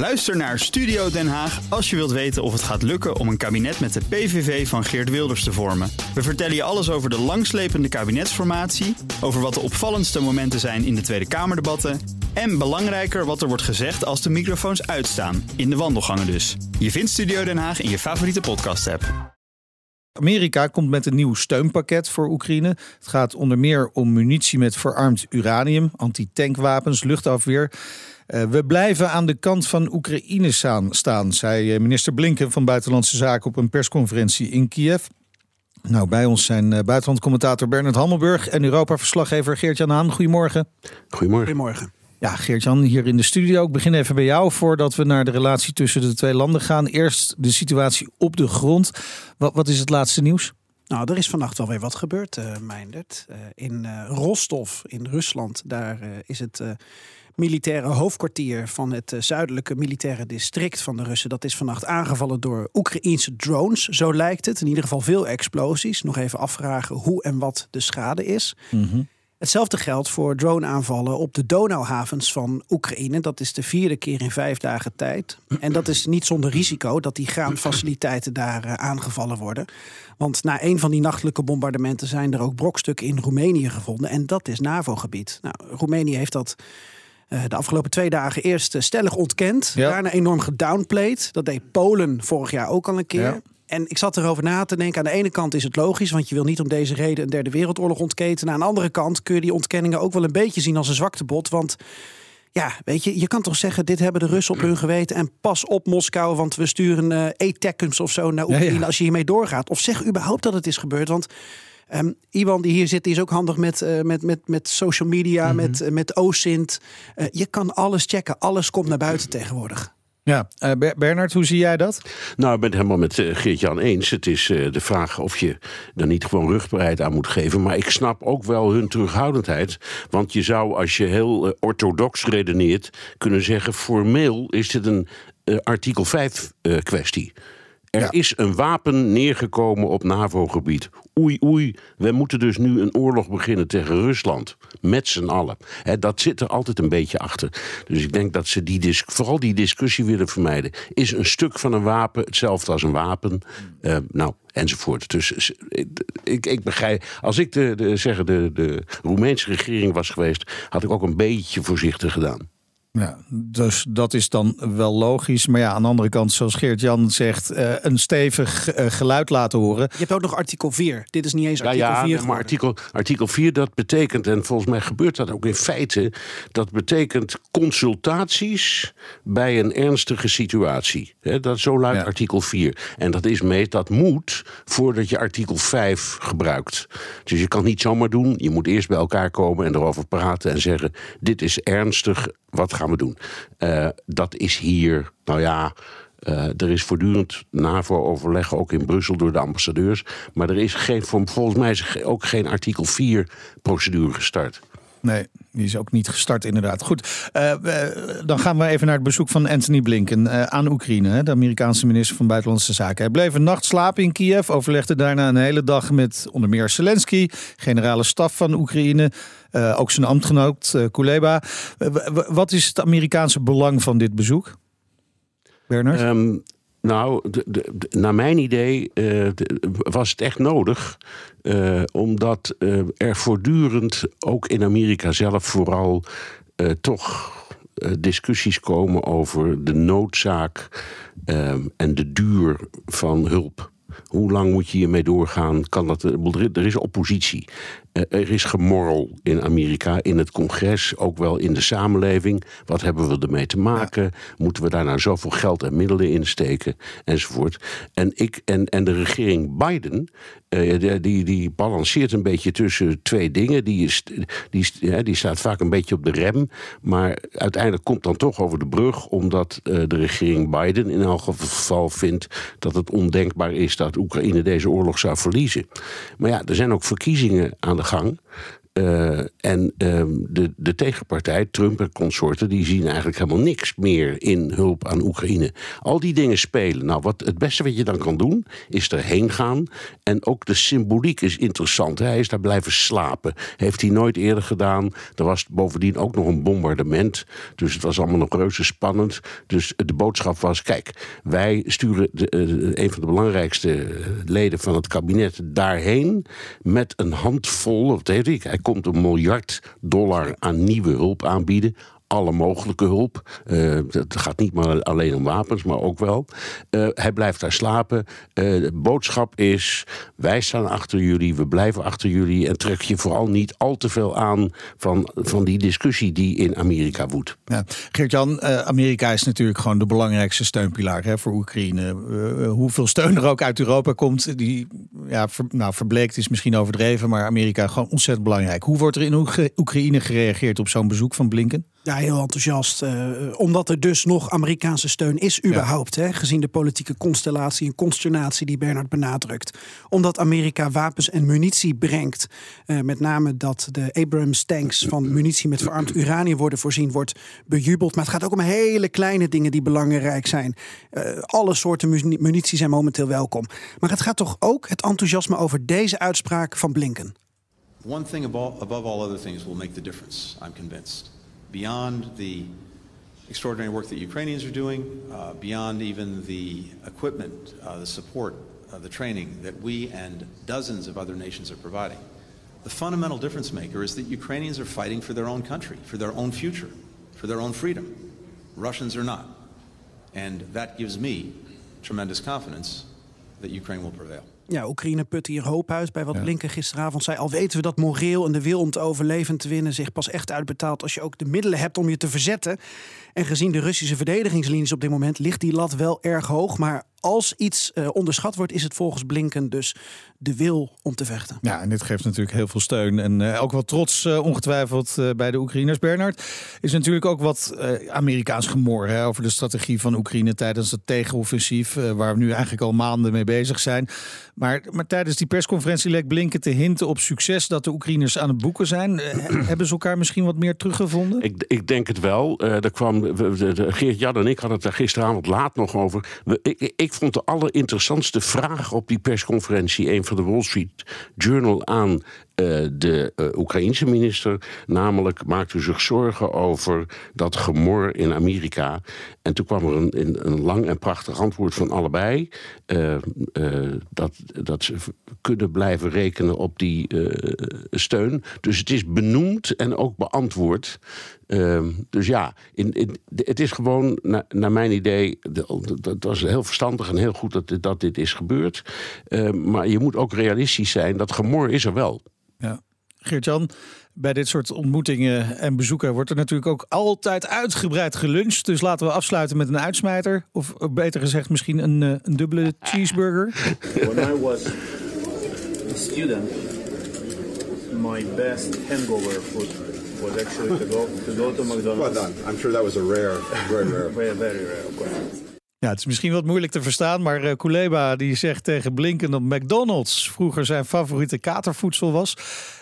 Luister naar Studio Den Haag als je wilt weten of het gaat lukken om een kabinet met de PVV van Geert Wilders te vormen. We vertellen je alles over de langslepende kabinetsformatie, over wat de opvallendste momenten zijn in de Tweede Kamerdebatten en belangrijker wat er wordt gezegd als de microfoons uitstaan, in de wandelgangen dus. Je vindt Studio Den Haag in je favoriete podcast-app. Amerika komt met een nieuw steunpakket voor Oekraïne. Het gaat onder meer om munitie met verarmd uranium, antitankwapens, luchtafweer. Uh, we blijven aan de kant van Oekraïne staan, zei eh, minister Blinken van Buitenlandse Zaken op een persconferentie in Kiev. Nou, bij ons zijn uh, buitenlandcommentator Bernard Hammelburg en Europa-verslaggever Geert-Jan Haan. Goedemorgen. Goedemorgen. Goedemorgen. Ja, Geert-Jan, hier in de studio. Ik begin even bij jou voordat we naar de relatie tussen de twee landen gaan. Eerst de situatie op de grond. Wat, wat is het laatste nieuws? Nou, er is vannacht wel weer wat gebeurd, uh, Meindert. Uh, in uh, Rostov in Rusland, daar is het militaire hoofdkwartier van het zuidelijke militaire district van de Russen. Dat is vannacht aangevallen door Oekraïense drones, zo lijkt het. In ieder geval veel explosies. Nog even afvragen hoe en wat de schade is. Mm. Hetzelfde geldt voor drone-aanvallen op de Donauhavens van Oekraïne. Dat is de vierde keer in vijf dagen tijd. En dat is niet zonder risico dat die graanfaciliteiten daar uh, aangevallen worden. Want na een van die nachtelijke bombardementen zijn er ook brokstukken in Roemenië gevonden. En dat is NAVO-gebied. Nou, Roemenië heeft dat uh, de afgelopen twee dagen eerst uh, stellig ontkend. Ja. Daarna enorm gedownplayed. Dat deed Polen vorig jaar ook al een keer. Ja. En ik zat erover na te denken. Aan de ene kant is het logisch, want je wil niet om deze reden een derde wereldoorlog ontketenen. Aan de andere kant kun je die ontkenningen ook wel een beetje zien als een zwaktebod. Want ja, weet je, je kan toch zeggen: dit hebben de Russen op hun geweten. En pas op Moskou, want we sturen uh, e-tekkens of zo naar Oekraïne ja, ja. als je hiermee doorgaat. Of zeg überhaupt dat het is gebeurd. Want Um, Iwan die hier zit, die is ook handig met, uh, met, met, met social media, mm -hmm. met, uh, met OSINT. Uh, je kan alles checken, alles komt naar buiten tegenwoordig. Ja, uh, Bernard, hoe zie jij dat? Nou, ik ben het helemaal met uh, Geert-Jan eens. Het is uh, de vraag of je er niet gewoon rugbaarheid aan moet geven. Maar ik snap ook wel hun terughoudendheid. Want je zou, als je heel orthodox redeneert, kunnen zeggen: formeel is dit een artikel 5 kwestie. Er ja. is een wapen neergekomen op NAVO-gebied. Oei, oei, we moeten dus nu een oorlog beginnen tegen Rusland. Met z'n allen. He, dat zit er altijd een beetje achter. Dus ik denk dat ze die vooral die discussie willen vermijden. Is een stuk van een wapen hetzelfde als een wapen? Uh, nou, enzovoort. Dus ik, ik begrijp. Als ik de, de, zeggen, de, de Roemeense regering was geweest, had ik ook een beetje voorzichtig gedaan. Ja, dus dat is dan wel logisch. Maar ja, aan de andere kant, zoals Geert-Jan zegt, uh, een stevig uh, geluid laten horen. Je hebt ook nog artikel 4. Dit is niet eens artikel ja, 4. Ja, maar artikel, artikel 4 dat betekent, en volgens mij gebeurt dat ook in feite, dat betekent consultaties bij een ernstige situatie. He, dat, zo luidt ja. artikel 4. En dat is mee, dat moet voordat je artikel 5 gebruikt. Dus je kan niet zomaar doen. Je moet eerst bij elkaar komen en erover praten en zeggen: dit is ernstig. Wat gaan we doen? Uh, dat is hier, nou ja. Uh, er is voortdurend NAVO-overleg, ook in Brussel door de ambassadeurs. Maar er is geen, volgens mij is ook geen artikel 4-procedure gestart. Nee, die is ook niet gestart inderdaad. Goed, uh, dan gaan we even naar het bezoek van Anthony Blinken uh, aan Oekraïne. De Amerikaanse minister van Buitenlandse Zaken. Hij bleef een nacht slapen in Kiev. Overlegde daarna een hele dag met onder meer Zelensky, generale staf van Oekraïne. Uh, ook zijn ambtgenoot Kuleba. wat is het Amerikaanse belang van dit bezoek? Bernard? Um... Nou, naar mijn idee uh, was het echt nodig. Uh, omdat uh, er voortdurend, ook in Amerika zelf vooral, toch discussies komen over de noodzaak en de duur van hulp. Hoe lang moet je hiermee doorgaan? Kan dat, er is oppositie. Er is gemorrel in Amerika, in het congres, ook wel in de samenleving. Wat hebben we ermee te maken? Ja. Moeten we daar nou zoveel geld en middelen in steken? Enzovoort. En, ik, en, en de regering Biden, uh, die, die balanceert een beetje tussen twee dingen. Die, is, die, ja, die staat vaak een beetje op de rem. Maar uiteindelijk komt dan toch over de brug, omdat uh, de regering Biden in elk geval vindt dat het ondenkbaar is dat Oekraïne deze oorlog zou verliezen. Maar ja, er zijn ook verkiezingen aan de gang. Uh, en um, de, de tegenpartij, Trump en consorten, die zien eigenlijk helemaal niks meer in hulp aan Oekraïne. Al die dingen spelen. Nou, wat, het beste wat je dan kan doen, is erheen gaan. En ook de symboliek is interessant. Hij is daar blijven slapen. Heeft hij nooit eerder gedaan. Er was bovendien ook nog een bombardement. Dus het was allemaal nog reuze spannend. Dus de boodschap was: kijk, wij sturen de, uh, een van de belangrijkste leden van het kabinet daarheen. met een handvol, of weet ik, komt een miljard dollar aan nieuwe hulp aanbieden alle mogelijke hulp. Uh, het gaat niet maar alleen om wapens, maar ook wel. Uh, hij blijft daar slapen. Uh, de boodschap is: wij staan achter jullie, we blijven achter jullie. En trek je vooral niet al te veel aan van, van die discussie die in Amerika woedt. Ja. Geert-Jan, Amerika is natuurlijk gewoon de belangrijkste steunpilaar hè, voor Oekraïne. hoeveel steun er ook uit Europa komt, die ja, nou, verbleekt is misschien overdreven, maar Amerika gewoon ontzettend belangrijk. Hoe wordt er in Oekraïne gereageerd op zo'n bezoek van Blinken? Ja, heel enthousiast. Uh, omdat er dus nog Amerikaanse steun is, überhaupt. Hè, gezien de politieke constellatie en consternatie die Bernard benadrukt. Omdat Amerika wapens en munitie brengt. Uh, met name dat de Abrams tanks van munitie met verarmd uranium worden voorzien, wordt bejubeld. Maar het gaat ook om hele kleine dingen die belangrijk zijn. Uh, alle soorten munitie zijn momenteel welkom. Maar het gaat toch ook het enthousiasme over deze uitspraak van Blinken. One thing above, above all other things will make the difference, I'm convinced. Beyond the extraordinary work that Ukrainians are doing, uh, beyond even the equipment, uh, the support, uh, the training that we and dozens of other nations are providing. The fundamental difference maker is that Ukrainians are fighting for their own country, for their own future, for their own freedom. Russians are not. And that gives me tremendous confidence that Ukraine will prevail. Ja, Oekraïne put hier hoop uit bij wat ja. Blinken gisteravond zei. Al weten we dat moreel en de wil om te overleven en te winnen zich pas echt uitbetaalt als je ook de middelen hebt om je te verzetten. En gezien de Russische verdedigingslinies op dit moment ligt die lat wel erg hoog. Maar als iets uh, onderschat wordt, is het volgens Blinken dus de wil om te vechten. Ja, en dit geeft natuurlijk heel veel steun. En uh, ook wat trots, uh, ongetwijfeld, bij de Oekraïners. Bernard, is natuurlijk ook wat Amerikaans gemor hè, over de strategie van Oekraïne tijdens het tegenoffensief. waar we nu eigenlijk al maanden mee bezig zijn. Maar, maar tijdens die persconferentie leek Blinken te hinten op succes dat de Oekraïners aan het boeken zijn. hebben ze elkaar misschien wat meer teruggevonden? Ik, ik denk het wel. er kwam, Geert Jan en ik hadden het daar gisteravond laat nog over. ik, ik ik vond de allerinteressantste vraag op die persconferentie een van de Wall Street Journal aan uh, de uh, Oekraïense minister. Namelijk maakte zich zorgen over dat gemor in Amerika. En toen kwam er een, een lang en prachtig antwoord van allebei. Uh, dat, dat ze kunnen blijven rekenen op die steun. Dus het is benoemd en ook beantwoord. Ehm, dus ja, in, in, het is gewoon, na, naar mijn idee, dat was heel verstandig en heel goed dat, dat dit is gebeurd. Ehm, maar je moet ook realistisch zijn, dat gemor is er wel. Ja. Geert-Jan, bij dit soort ontmoetingen en bezoeken wordt er natuurlijk ook altijd uitgebreid geluncht. Dus laten we afsluiten met een uitsmijter. Of beter gezegd, misschien een, eh, een dubbele cheeseburger. When I was a student, my best hangover food was actually to go to, go to McDonald's. Well done. I'm sure that was a rare, very rare. very, very rare, of course. Ja, het is misschien wat moeilijk te verstaan, maar uh, Kuleba die zegt tegen Blinken dat McDonald's vroeger zijn favoriete katervoedsel was.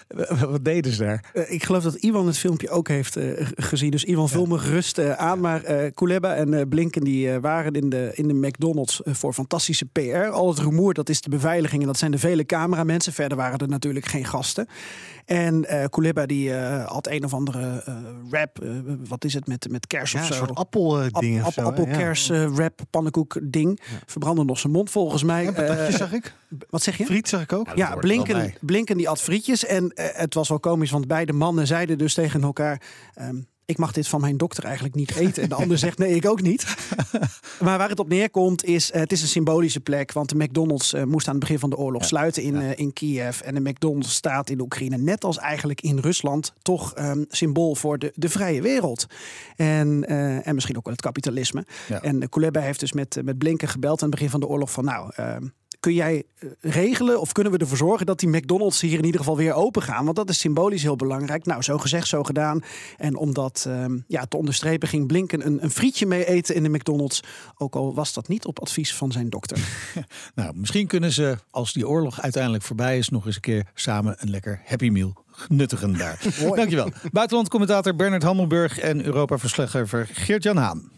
Wat deden ze daar? Uh, ik geloof dat Iwan het filmpje ook heeft uh, gezien. Dus Iwan, vul me gerust uh, aan. Maar Kuleba en Blinken die waren in de, in de McDonald's voor fantastische PR. Al het rumoer, dat is de beveiliging en dat zijn de vele cameramensen. Verder waren er natuurlijk geen gasten. En uh, Kuleba die had een of andere rap, wat is het, met, met kers ja, of zo. Een soort appel-ding App, Appelkers rap, pannenkoek ding. Ja. Verbrandde nog zijn mond volgens mij. Ja, patatjes zag ik. Wat zeg je? Friet zag ik ook. Ja, Blinken, Blinken die at frietjes. En het was wel komisch, want beide mannen zeiden dus tegen elkaar... Um, ik mag dit van mijn dokter eigenlijk niet eten. En de ander zegt nee, ik ook niet. maar waar het op neerkomt is, uh, het is een symbolische plek. Want de McDonald's uh, moest aan het begin van de oorlog ja. sluiten in, in Kiev. En de McDonald's staat in de Oekraïne, net als eigenlijk in Rusland, toch um, symbool voor de, de vrije wereld. En, en misschien ook wel het kapitalisme. Ja. En Kuleba heeft dus met, met Blinken gebeld aan het begin van de oorlog van nou... kun jij eh, regelen of kunnen we ervoor zorgen dat die McDonald's hier in ieder geval weer open gaan? Want dat is symbolisch heel belangrijk. Nou, zo gezegd, zo gedaan. En om dat ehm, ja, te onderstrepen ging Blinken een, een frietje mee eten in de McDonald's. Ook al was dat niet op advies van zijn dokter. nou, misschien kunnen ze, als die oorlog uiteindelijk voorbij is, nog eens een keer samen een lekker Happy Meal nuttigen daar. Dankjewel. Buitenlandcommentator Bernard Hammelburg en Europa-verslaggever Geert-Jan Haan.